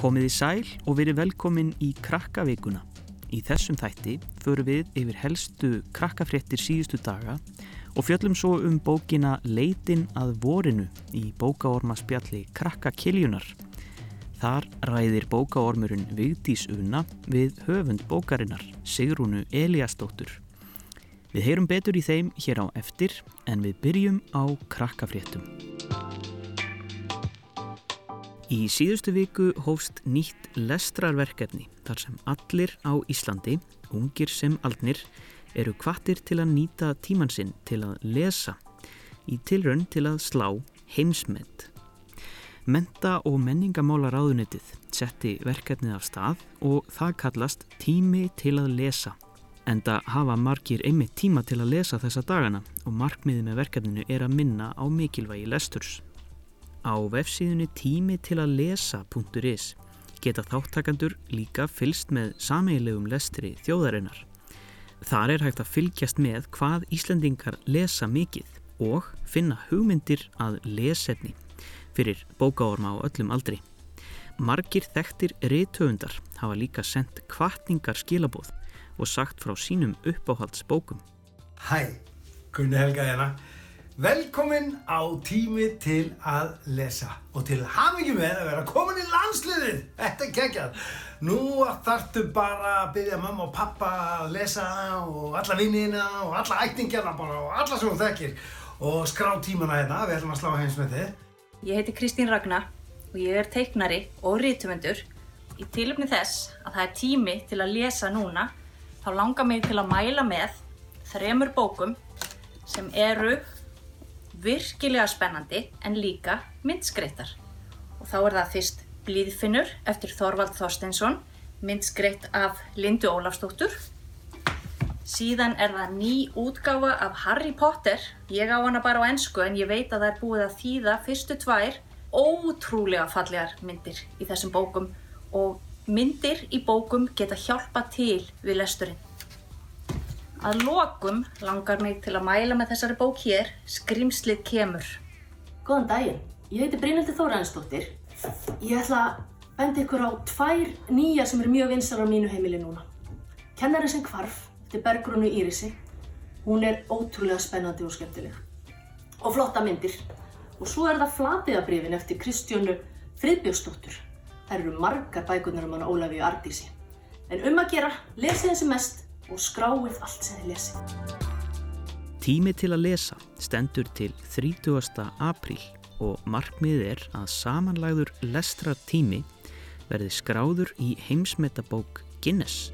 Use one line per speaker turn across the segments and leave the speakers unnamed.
Komið í sæl og verið velkomin í krakkaveikuna. Í þessum þætti förum við yfir helstu krakkafréttir síðustu daga og fjöllum svo um bókina Leitin að vorinu í bókaormaspjalli Krakkakiljunar. Þar ræðir bókaormurinn Vigdís Una við höfund bókarinnar Sigrúnu Eliasdóttur. Við heyrum betur í þeim hér á eftir en við byrjum á krakkafréttum. Í síðustu viku hófst nýtt lestrarverkefni þar sem allir á Íslandi, ungir sem aldnir, eru kvattir til að nýta tímansinn til að lesa í tilraun til að slá heimsmynd. Menta og menningamála ráðunitið setti verkefnið af stað og það kallast tími til að lesa. Enda hafa margir einmitt tíma til að lesa þessa dagana og markmiðið með verkefninu er að minna á mikilvægi lesturs. Á vefsíðunni tími til að lesa.is geta þáttakandur líka fylst með sameilegum lestri þjóðarinnar. Þar er hægt að fylgjast með hvað Íslandingar lesa mikið og finna hugmyndir að lesetni fyrir bókaorma á öllum aldri. Margir þekktir reytöfundar hafa líka sendt kvartningar skilabóð og sagt frá sínum uppáhaldsbókum.
Hæ, Gunni Helga hérna. Velkomin á tími til að lesa og til hafingi með að vera komin í landsliðið. Þetta er geggjað. Nú þartu bara að byggja mamma og pappa að lesa og alla vinnina og alla ættingjarna bara og alla sem þú þekkir og skrá tímana hérna. Við ætlum að slá heims með þið.
Ég heiti Kristín Ragnar og ég er teiknari og rítumundur. Í tilöfni þess að það er tími til að lesa núna þá langar mig til að mæla með þremur bókum sem eru virkilega spennandi en líka myndskreittar. Og þá er það fyrst Blíðfinnur eftir Þorvald Þorsteinsson, myndskreitt af Lindu Ólafsdóttur. Síðan er það ný útgáfa af Harry Potter. Ég á hana bara á ennsku en ég veit að það er búið að þýða fyrstu tvær ótrúlega fallegar myndir í þessum bókum og myndir í bókum geta hjálpa til við lesturinn. Að lokum langar mig til að mæla með þessari bók hér, Skrimslið kemur.
Góðan daginn, ég heiti Brynhildur Þóraðinsdóttir. Ég ætla að benda ykkur á tvær nýja sem er mjög vinsar á mínu heimili núna. Kennarinn sem hvarf, þetta er Bergrúnu Írisi. Hún er ótrúlega spennandi og skemmtileg. Og flotta myndir. Og svo er það Flatiðabrifin eftir Kristjónu Friðbjörnsdóttur. Það eru margar bækunar um hana Ólafíu Ardísi. En um að gera, lesið þessi mest og skráið allt sem þið lesið.
Tími til að lesa stendur til 30. apríl og markmiðið er að samanlæður lestra tími verði skráður í heimsmetabók Guinness.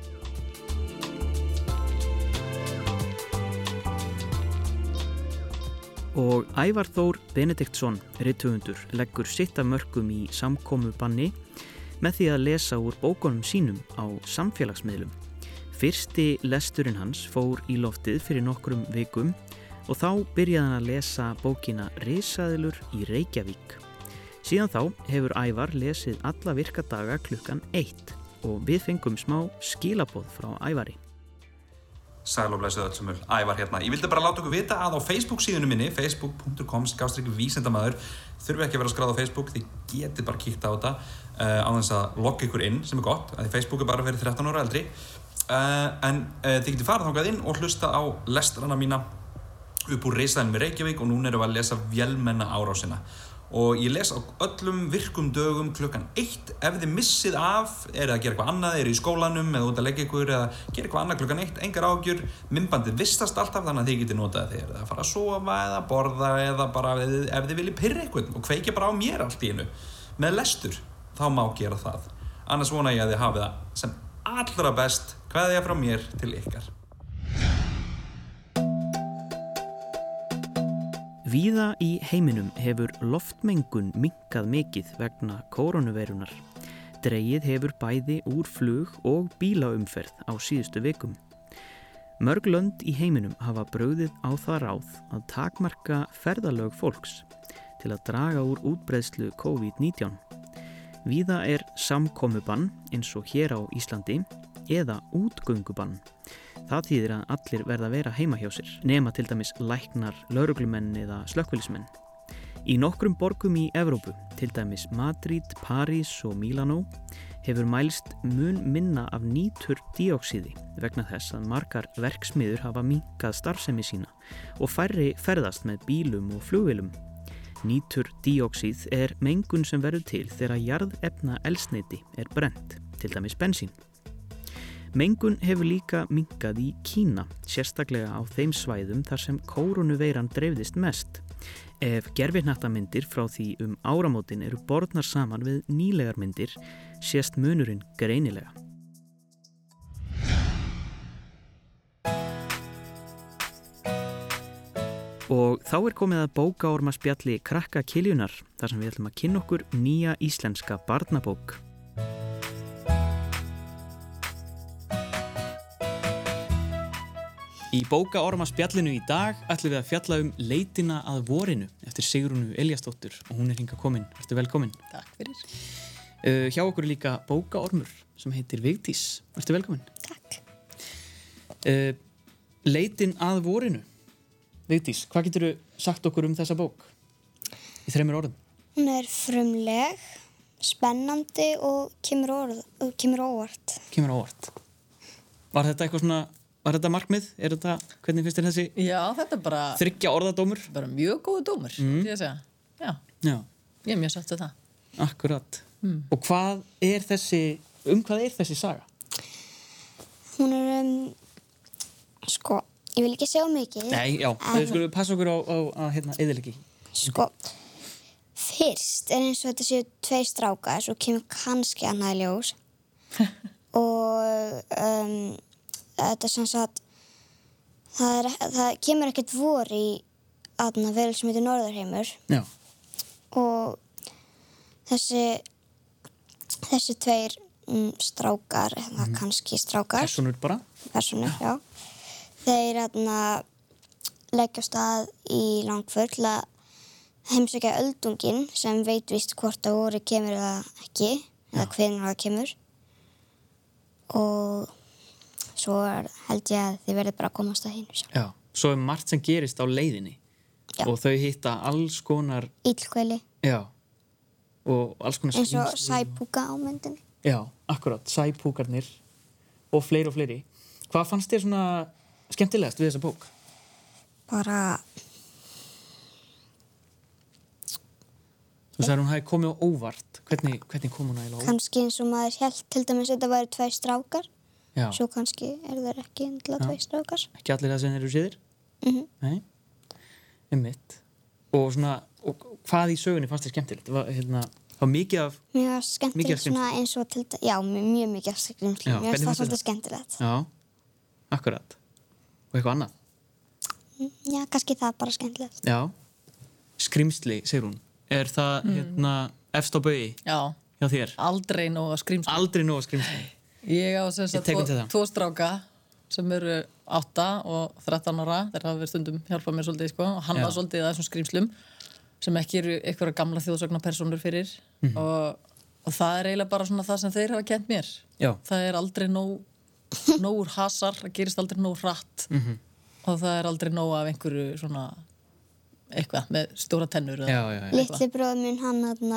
Og Ævar Þór Benediktsson, rituundur, leggur sitt af mörgum í samkómu banni með því að lesa úr bókunum sínum á samfélagsmiðlum. Fyrsti lesturinn hans fór í loftið fyrir nokkrum vikum og þá byrjaði hann að lesa bókina Risaðilur í Reykjavík. Síðan þá hefur Ævar lesið alla virkadaga klukkan 1 og við fengum smá skilabóð frá Ævari.
Sæl og blæsið öll sem er ævar hérna. Ég vildi bara láta okkur vita að á Facebook síðunum minni, facebook.com skástrygg vísendamæður, þurfi ekki að vera skráð á Facebook, þið getið bara kíkt á þetta uh, á þess að logga ykkur inn sem er gott, að því Facebook er bara fyrir 13 ára eldri. Uh, en uh, þið getið farað þángað inn og hlusta á lestrana mína upp úr reysaðin með Reykjavík og núna erum við að lesa Vjelmenna árásina og ég les á öllum virkum dögum klukkan eitt. Ef þið missið af er að gera eitthvað annað, er í skólanum eða út að leggja ykkur eða gera eitthvað annað klukkan eitt engar ágjur, myndbandið vistast alltaf þannig að þið getið notað þegar það fara að sofa eða borða eða bara ef, ef þið viljið pyrra eitthvað og kveikja bara á mér allt í einu. Með lestur, þá má gera það. Annars vona ég að þið hafið það sem allra best. Hvað ég frá mér til ykkar
Víða í heiminum hefur loftmengun minkað mikið vegna koronaveirunar. Dreyið hefur bæði úr flug og bílaumferð á síðustu vikum. Mörg lönd í heiminum hafa bröðið á það ráð að takmarka ferðalög fólks til að draga úr útbreðslu COVID-19. Víða er samkomubann eins og hér á Íslandi eða útgöngubann. Það þýðir að allir verða að vera heima hjá sér, nema til dæmis læknar, lauruglumenn eða slökkvölismenn. Í nokkrum borgum í Evrópu, til dæmis Madrid, París og Milano, hefur mælst mun minna af nýtur díóksíði vegna þess að margar verksmiður hafa minkað starfsemi sína og færri ferðast með bílum og flugvilum. Nýtur díóksíð er mengun sem verður til þegar jarðefna elsneiti er brent, til dæmis bensín. Mengun hefur líka minkað í Kína, sérstaklega á þeim svæðum þar sem kórunuveiran dreifðist mest. Ef gerfinnattamindir frá því um áramótin eru borðnar saman við nýlegar myndir sést munurinn greinilega. Og þá er komið að bókaorma spjalli Krakka Kiljunar þar sem við ætlum að kynna okkur nýja íslenska barnabók. Í bókaorma spjallinu í dag ætlum við að fjalla um leitina að vorinu eftir Sigrunu Eliastóttur og hún er hinga komin. Ertu velkomin?
Takk fyrir.
Uh, hjá okkur er líka bókaormur sem heitir Vigdís. Ertu velkomin?
Takk.
Uh, leitin að vorinu. Vigdís, hvað getur sagt okkur um þessa bók? Í þreymur orðum.
Hún er frumleg, spennandi og kemur, orð, kemur óvart.
Kemur orð. Var þetta eitthvað svona, var þetta markmið? Er þetta, hvernig finnst þér þessi
Já, þetta bara,
þryggja orðadómur?
bara mjög góðu dómur, mm. ég að segja. Já,
Já,
ég er mjög sátt við það.
akkurat. Og hvað er þessi, um hvað er þessi saga?
Hún er, um, sko, ég vil ekki segja mikið.
Nei, já,
En-
við skulum passa okkur á, á, á hérna, eðilegi.
Sko, fyrst er eins og þetta séu tvei strákar, svo kemur kannski annað í ljós. og um, þetta sem sagt, það, er, það kemur ekkert vor í aðna vel sem heitir Norðurheimur.
Já,
og þessi þessi tveir mm, strákar eða kannski strákar.
Personur bara.
personur, já. þeir aðna leggja stað í langför til að heimsækja öldungin sem veit vist hvort að voru kemur eða ekki eða hvernig það kemur. Og svo held ég að þið verður bara að komast að hinn
Já. Svo er margt sem gerist á leiðinni
Já.
og þau hitta alls konar,
Íllkvæli
já, og alls konar
og
skrímsli.
sæpúka á myndinni
Já, akkurat, sæpúkarnir og fleiri og fleiri. Hvað fannst þér svona skemmtilegast við þessa bók?
bara
Þú sagði að hún hafi komið á óvart. Hvernig, hvernig kom hún eiginlega á óvart?
kannski eins og maður held til dæmis að þetta væri tvei strákar
Já,
svo kannski er það ekki endilega tvei strákar
ekki allir það sem eru síðir?
Mhm.
Nei, einmitt. Og svona, og hvað í sögunni fannst þér skemmtilegt? Var, hérna, var mikið af,
mjög
Mikið af
skemmtilegt svona eins og til já, mjög, mjög mikið af skrimsli
Já,
mjög svolítið skemmtilegt
já, akkurat. Og eitthvað annað?
já, kannski það bara skemmtilegt
Já. Skrimsli, segir hún. Er það, hérna, efst á baui
Já,
hjá þér?
aldrei nóg að skrýmsla.
Aldrei nóg að skrimsli.
Ég á sagt
tek
tvo, tvo stráka sem eru 8 og 13 ára. Þeir hafa verið stundum hjálpað mér svolítið, sko, og hann var svolítið að þessum skrýmslum sem ekki eru einhverja gamla þjóðsagnapersonur fyrir
Mhm.
og, og það er eiginlega bara svona það sem þeir hafa kent mér.
Já.
Það er aldrei nóg, nógur hasar, það gerist aldrei nóg hratt
Mhm.
og það er aldrei nóg af einhverju svona eitthvað með stóra tennur eða
Já, já, já.
litli bróður minn, hann hann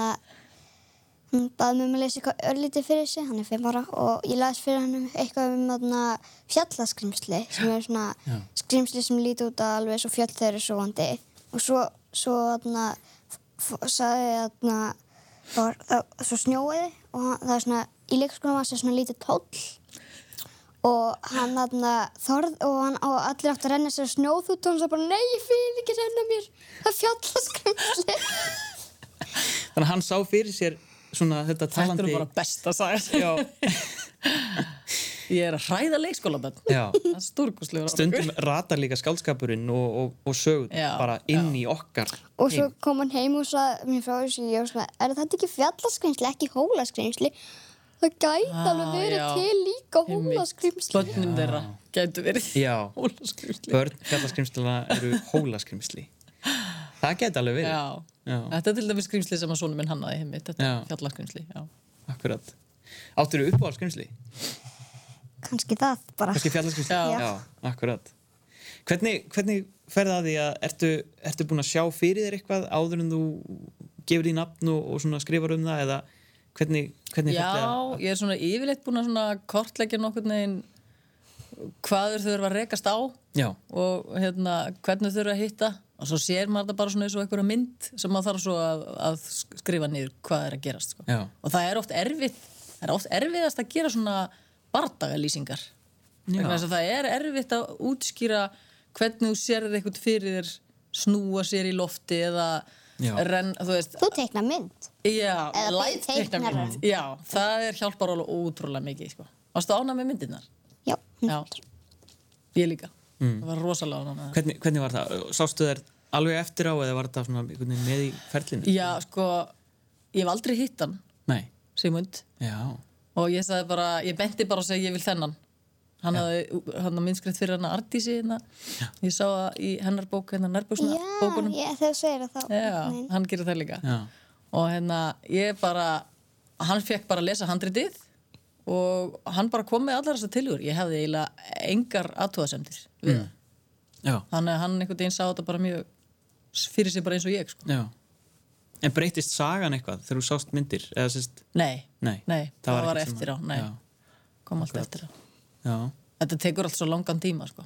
hann baði mig um að lesa eitthvað örlítið fyrir sig hann er fimm ára og ég las fyrir hann eitthvað um þarna fjallaskrimsli sem er svona
Já.
skrimsli sem líti út að alveg svo fjall þeir eru sovandi og svo, svo þarna sagði þarna var, það, svo snjóiði og það er svona í leikskólanum var það svona lítið tóll. Og hann þarna þorð og, hann, og allir átt að renna sér snjóð út og hann sagði bara nei ég fíl ekki renna mér. Það er fjallaskrimsli
Þannig að hann sá fyrir sér svona þetta
Þetta
talandi...
er bara besta saga.
Já,
Ég er að hræða
já.
Er stórkustlegur.
Stundum ratar líka skálskapurinn og, og, og sögur
Já,
bara inn í okkar.
og svo kom hann heim og sagði mér frá þessu og ég var svona, er þetta ekki fjallaskrimsli ekki hólaskrimsli það gæti
Ah,
alveg verið
já.
til líka hólaskrimsli
Bönnum þeirra gætu verið
Já.
hólaskrimsli.
Börn fjallaskrimsluna eru hólaskrimsli. Það geti alveg verið.
Já.
Já.
Þetta er til dæmis skrimsli sem að sonum minn hannaði heimitt. Þetta
Já.
er fjallaskrimsli, já.
Akkurat. Áttur þú uppáhaldskrimsli?
kannski það bara
Kannski fjallaskrimsli?
Já.
Já, akkurat. Hvernig, hvernig ferði að því að ertu, ertu búin að sjá fyrir þér eitthvað áður en þú gefur því nafn og, og svona skrifar um það eða hvernig, hvernig
Já,
að-
ég er svona yfirleitt búin að svona kortleggja nokkurn veginn hvað þau þurfa að rekast á
Já,
og hérna, hvernig þau þurfa að hitta og svo sér maður þetta bara svona eins og einhverja mynd sem maður þarf svo að, að skrifa niður hvað er að gerast sko. Og það er oft erfitt það er oft erfiðast að gera svona bardagalýsingar það er erfitt að útskýra hvernig þú sérð eitthvað fyrir þér snúa sér í lofti eða renn, þú veist
Þú teikna mynd.
Já, teikna mynd. Já, það er hjálpar alveg ótrúlega mikið, sko. Varstu ánað með myndirnar?
Já.
Já. Ég líka. Það var rosalega það.
hvernig, hvernig var það? Sástu þér alveg eftir á eða var þetta svona einhvern veginn með í ferlinu?
Já, sko, ég hef aldrei hitt hann,
Nei,
Sigmund,
já,
og ég sagði bara, ég benti bara og segi ég vil þennan. Hann hafði, hann hafði minnskrætt fyrir hann Artísi, hérna. Ég sá það í hennar bók, hérna nærbúksna
Já,
bókunum.
ég, þegar þú segir það þá.
Já,
Nei.
hann gerir það líka.
já,
og hérna ég bara hann fekk bara að lesa handritið og hann bara kom með allar þessar tilugur ég hefði eiginlega engar aðtóðasemdir við það.
Já,
þannig að hann einhvern veginn sá þetta bara mjög fyrir sig bara eins og ég sko.
En breytist sagan eitthvað þegar þú sást myndir? Eða sérst,
nei,
nei,
það, var,
ekkert sem
eftir á. nei, kom allt eftir á. Þetta tekur allt svo langan tíma sko.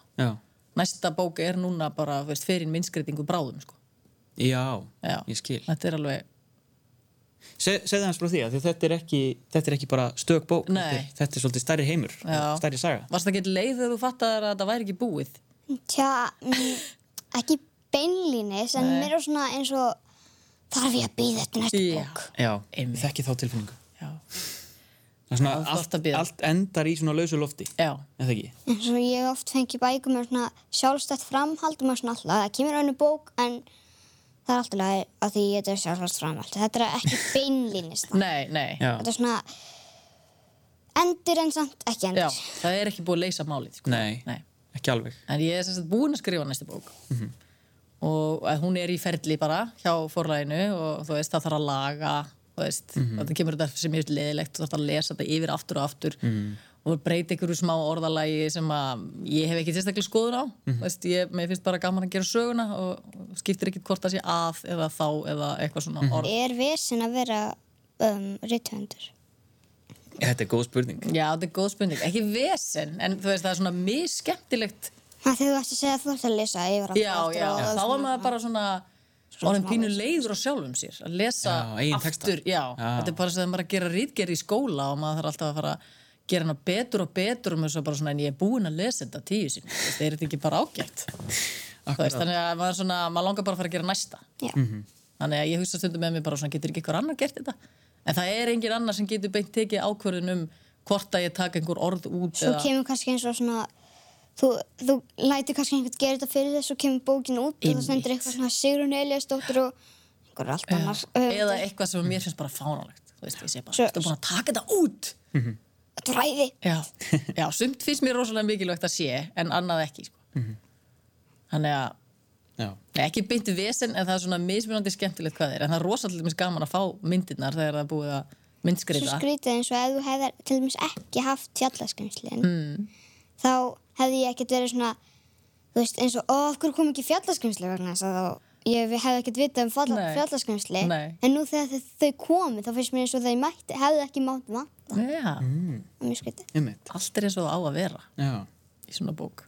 næsta bók er núna bara veist, fyrir minnskreitingu bráðum sko.
já,
Já.
ég skil.
þetta er alveg
Se, segðu hans frá því að því þetta er ekki, þetta er ekki bara stök bók,
Nei.
þetta er, þetta er svolítið stærri heimur,
Já.
stærri saga.
varst það ekki leið þegar þú fattaðir að þetta væri ekki búið
Tja, mm, ekki beinlínis, en
Nei.
mér er svona eins og þarf ég að býða eftir næstu
Já.
bók.
Já,
Einmitt.
þekki þá tilfinningu.
já,
Það er svona,
Það er
allt,
oft að bíða.
allt endar í svona lausu lofti,
já,
en það ekki?
eins og ég oft fengið bækur með svona sjálfstætt framhald og maður svona alltaf, það kemur önnu bók en það er alltaf leið að því þetta er framhald þetta er ekki það
nei, nei
Já,
þetta er svona endur en samt ekki
Já,
endur
það er ekki búið að leysa málið sko.
nei, ekki alveg.
En ég er sem sagt búin að skrifa næstu bók
Mhm.
og að hún er í ferli bara hjá forlæginu og þú veist það þarf að laga þú veist,
Mhm.
þetta kemur þetta sem ég veist leðilegt þú þarf að lesa þetta yfir aftur og aftur
Mhm.
Og breyta ykkur smá orðalagi sem að ég hef ekki sérstaklega skoðun á
Mhm.
þú veist, ég, mér finnst bara gaman að gera söguna og skiptir ekki hvort það sé að eða þá eða eitthvað svona
Mhm.
orð
er vesen að vera um, rithöndur
Þetta er góð spurning.
Já, þetta er góð spurning, ekki vesen en þú veist það er svona misskemmtilegt
þegar þú ætti að segja að þú ætti að lesa yfir aftur
Já,
og
já,
og
þá var maður bara svona orðin pínu leiður á sjálfum sér að lesa
Já,
aftur já,
Já.
þetta er bara sem maður að gera rítgerð í skóla og maður þarf alltaf að fara að gera hana betur og betur og maður svo bara svona en ég er búin að lesa þetta tíu sinni, Þú veist, er þetta ekki bara ágætt? Þú veist, þannig að maður, svona, maður langar bara að fara að gera næsta.
Já.
þannig að ég hugsa stundum með mér bara svona getur ekki eitthvað annar gert þetta? En það er engin annar sem getur beint tekið ákvörðun um hvort að ég taka einhver orð út
svo kemur kannski eins og svona þú, þú lætir kannski einhvern gera þetta fyrir þess og kemur bókin út og það stendur eitthvað svona Sigrun Eliasdóttir og einhver allt annars
eða eitthvað sem mér finnst bara fánalegt þú veist, ég sé bara, þú er búin að taka þetta út
þetta ræði
Já, já, sumt finnst mér rosalega mikilvægt að sé en annað ekki sko. Þannig að
Já,
nei, ekki beinti vesen en það er svona mismunandi skemmtilegt hvað er en það er rosalega gaman að fá myndirnar þegar það er búið að
svo
myndskreita
skrítið eins og ef þú hefðir til dæmis ekki haft fjallaskrimslin mm. þá hefði ég ekkert verið svona þú veist eins og, hverju kom ekki fjallaskrimsli vegna þess að þá ég hefði ekkert vitað um
Nei.
en nú þegar þau, þau komi þá finnst mér eins og þau mætti, hefði ekki mátt er mjög skrítið
einmitt.
allt er eins og það á að vera
Já.
í svona bók.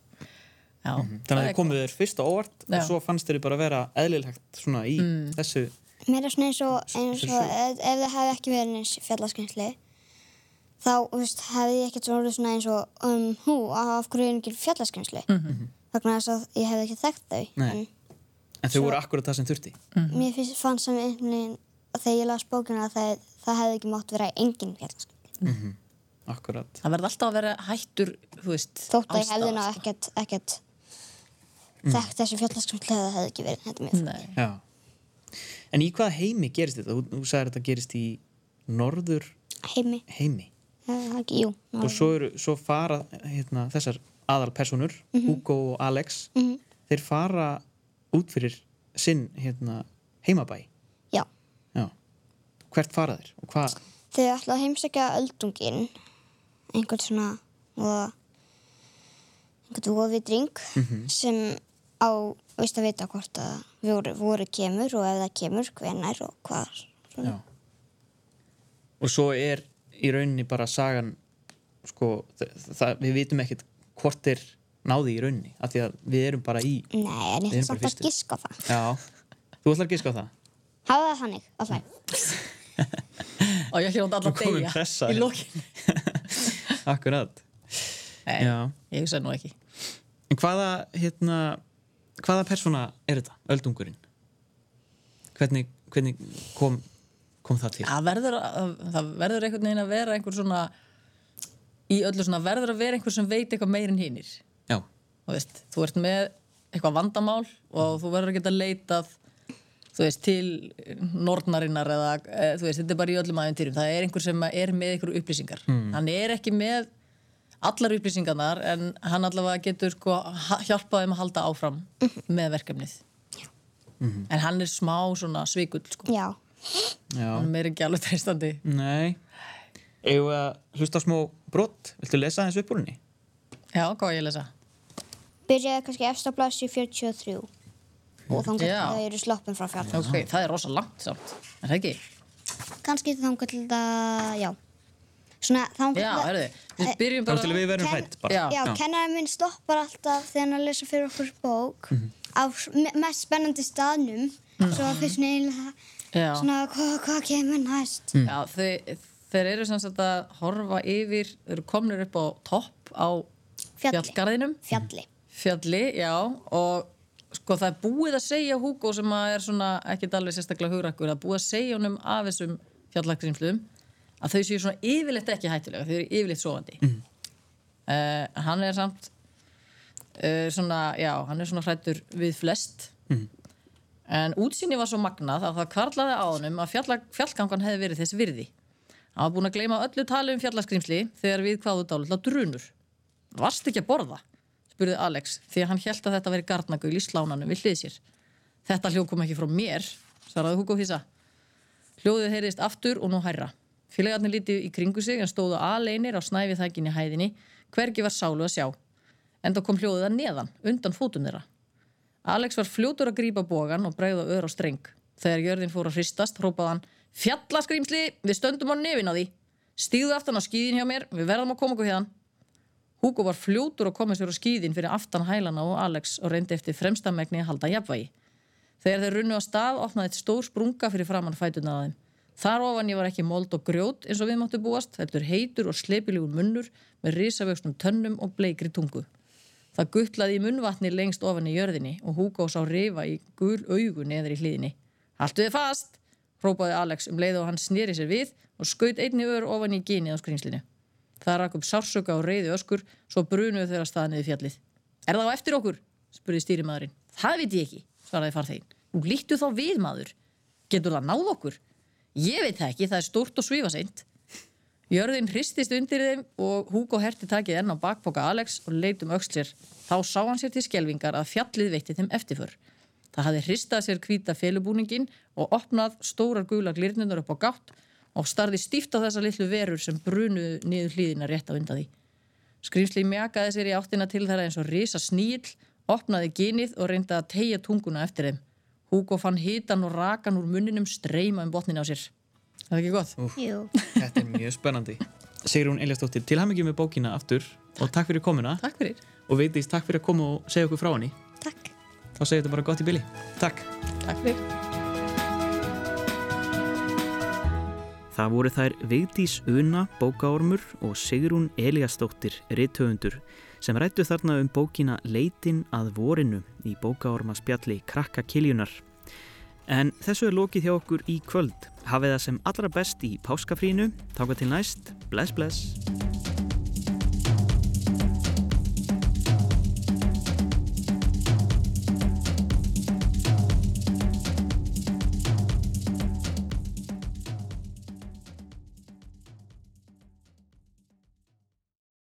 Já,
Þannig að þið komuð þér fyrst á óvart
Já.
og svo fannst þér bara að vera eðlilegt svona í þessu
Mér er svona eins og, eins og ef, ef það hefði ekki verið eins fjallaskrimsli þá veist, hefði ég ekkert svona, svona eins og um, hú, af hverju er ekki fjallaskrimsli? Mm vegna þess að ég hefði ekki þekkt þau
Nei.
en
En þau voru akkurat það sem þurfti.
Mér finnst fann sem einhvern veginn þegar ég las bókina að það, það hefði ekki mátt vera engin fjallaskrimsli
Akkurat
það verði alltaf að vera hættur þú veist,
þótt að ég hefði ná ekkert, ekkert þekkt þessi fjallaskrimsli eða það hefði ekki verið þetta mjög
Nei.
Já. En í hvaða heimi gerist þetta? Þú, þú sagðir að þetta gerist í norður
heimi,
heimi.
Eða ekki, jú
og svo, eru, svo fara hérna, þessar aðalpersonur Hugo og Alex. Þeir fara út fyrir sinn hérna, heimabæ
já,
Já. Hvert fara þeir? Og hvað?
þau ætla að heimsækja öldungin einhvern svona og einhvern vofidring sem á, veist að vita hvort að voru, voru kemur og ef það kemur, hvenær og hvað.
Og svo er í rauninni bara sagan sko, það, við vitum ekkert hvort þeir náði í rauninni af því að við erum bara í
Nei, en ég ætla samt að á það.
Já, þú ætlar að giska á það
Hafa það þannig, alltaf.
og ég
Nú komin
degja
pressa
í lókin
Akkurat
Nei,
Já.
ég hugsa nú ekki
En hvaða, hérna hvaða persóna er þetta, öldungurinn? Hvernig, hvernig kom, kom það til?
það verður, að- það verður einhvern veginn að vera einhver svona í öllu svona verður að vera einhver sem veit eitthvað meir en hinnir þú veist, þú ert með eitthvað vandamál og þú verður að geta leitað þú veist, til nornarinnar eða, e, þú veist, þetta er bara í öllum aðeintýrum það er einhver sem er með einhverju upplýsingar. Hann er ekki með allar upplýsingarnar en hann allavega getur sko ha- hjálpað þeim að halda áfram með verkefnið. En hann er smá svona svikull sko,
Já.
já.
Hann er ekki alveg treystandi.
Nei. Að hlusta á smá brott Viltu lesa aðeins upp úr henni?
já, hvað ég lesa?
Byrjaði kannski efst á blasju 43 og þannig að það eru sloppin frá fjall.
ok, það er rosa langt samt. Er það ekki?
Kannski þannig til það, já. Svona þannig
já, herðu, við byrjum
Þá
bara
til við verðum
Ken-
hrætt bara.
Já.
Já, kennarinn minn stoppar alltaf þegar hann er að lesa fyrir okkur bók á s- me- mest spennandi staðnum. Svo að fyrst neila svona hvað hva kemur næst?
Já, þau, þeir eru sem sagt að horfa yfir, þeir eru komnir upp á topp á
Fjalli.
fjallgarðinum.
Fjalli
fjalli, já og sko það er búið að segja Hugo sem að er svona ekkert alveg sérstaklega hugrakkur, er búið að segja honum af þessum fjallagrimslum að þau séu svona yfirleitt ekki hættulega þau eru yfirleitt sofandi. Mm. hann er samt uh, svona, já, hann er svona hrættur við flest. En útsýni var svo magnað að það kvarlaði á honum að fjallgangan hefði verið þess virði. Hann var búin að gleyma öllu tali um fjallaskrimsli þegar við kváðu dálitla drunur. Varst ekki að borða? Spurði Alex því að hann held að þetta veri garnagögl í slánanum við hlið sér þetta hljóð kom ekki frá mér svaraði Hugo Hissa hljóðið heyrðist aftur og nú hærra félagarnir lítið í kringu sig en stóðu aleinir á snæfið þækinni hæðinni hvergi var sálu að sjá en þá kom hljóðið að neðan undan fótum þeirra Alex var fljótur að grípa bógan og bregða ör á streng. Þegar jörðin fór að hristast, hrópaði hann Fjallaskrimsli, við stöndum á nefin á því. Stíðu aftan á skíðin hjá mér, við verðum að koma okkur hérna. Hugo var fljótur að koma sér á skíðin fyrir aftan hælana og Alex og reyndi eftir fremstamegni að halda jafnvægi. Þegar þeir runnu á stað, opnaði eitt stór sprunga fyrir framann fætuna á þeim. Þar ofan ég var ekki mold og grjót eins og við máttu búast, heldur heitur og slepilígur munnur með risavöxnum tönnum og bleikri tungu. Það guttlaði í munnvatni lengst ofan í jörðinni og Hugo sá rifa í gul augu neður í hlýðinni. Haltu þið fast, hrópaði Alex um leið og hann snýri sér við og skaut einni ör ofan í gynið á skrýmslinu. Það rak upp sársöka og reyði öskur, svo brunuðu þeirra stað niður fjallið. Er það á eftir okkur? spurði stýrimaðurinn. Það veit ég ekki, svaraði farþegin. Nú líktu þá við maður. Getur það náð okkur? Ég veit það ekki, það er stórt og svífaseint. Jörðin hristist undir þeim og Hugo herti takið enn á bakboka Alex og leit um sér. Þá sá hann sér til skelvingar að fjallið veitti þeim eftirför. Það hafði hristað sér hvíta felubúningin og opnað stórar gula glirnunar upp á gátt og starði stíft á þessa litlu verur sem brunuðu niður hlýðina rétt á undan því. Skrýmsli mjakaði sér í áttina til þeirra eins og risa sníl, opnaði ginið og reyndi að tegja tunguna eftir þeim. Hugo fann hitan og rakan úr munninum streyma um botnin á sér. Er Það ekki gott?
Jú.
Þetta er mjög spennandi Sigrún Eliasdóttir, til hann með bókina aftur og takk fyrir komuna
Takk fyrir.
og veitist takk fyrir að koma og segja okkur frá henni
Takk.
þá segir þetta bara gott í bili Takk
Takk fyrir.
Það voru þær Vigdís Una, bókaormur og Sigrún Eliasdóttir, rithöfundur, sem rættu þarna um bókina Leitin að vorinu í bókaorma spjalli Krakka Kiljunar. En þessu er lokið hjá okkur í kvöld. Hafið það sem allra best í páskafrínu. Táka til næst. Bless, bless.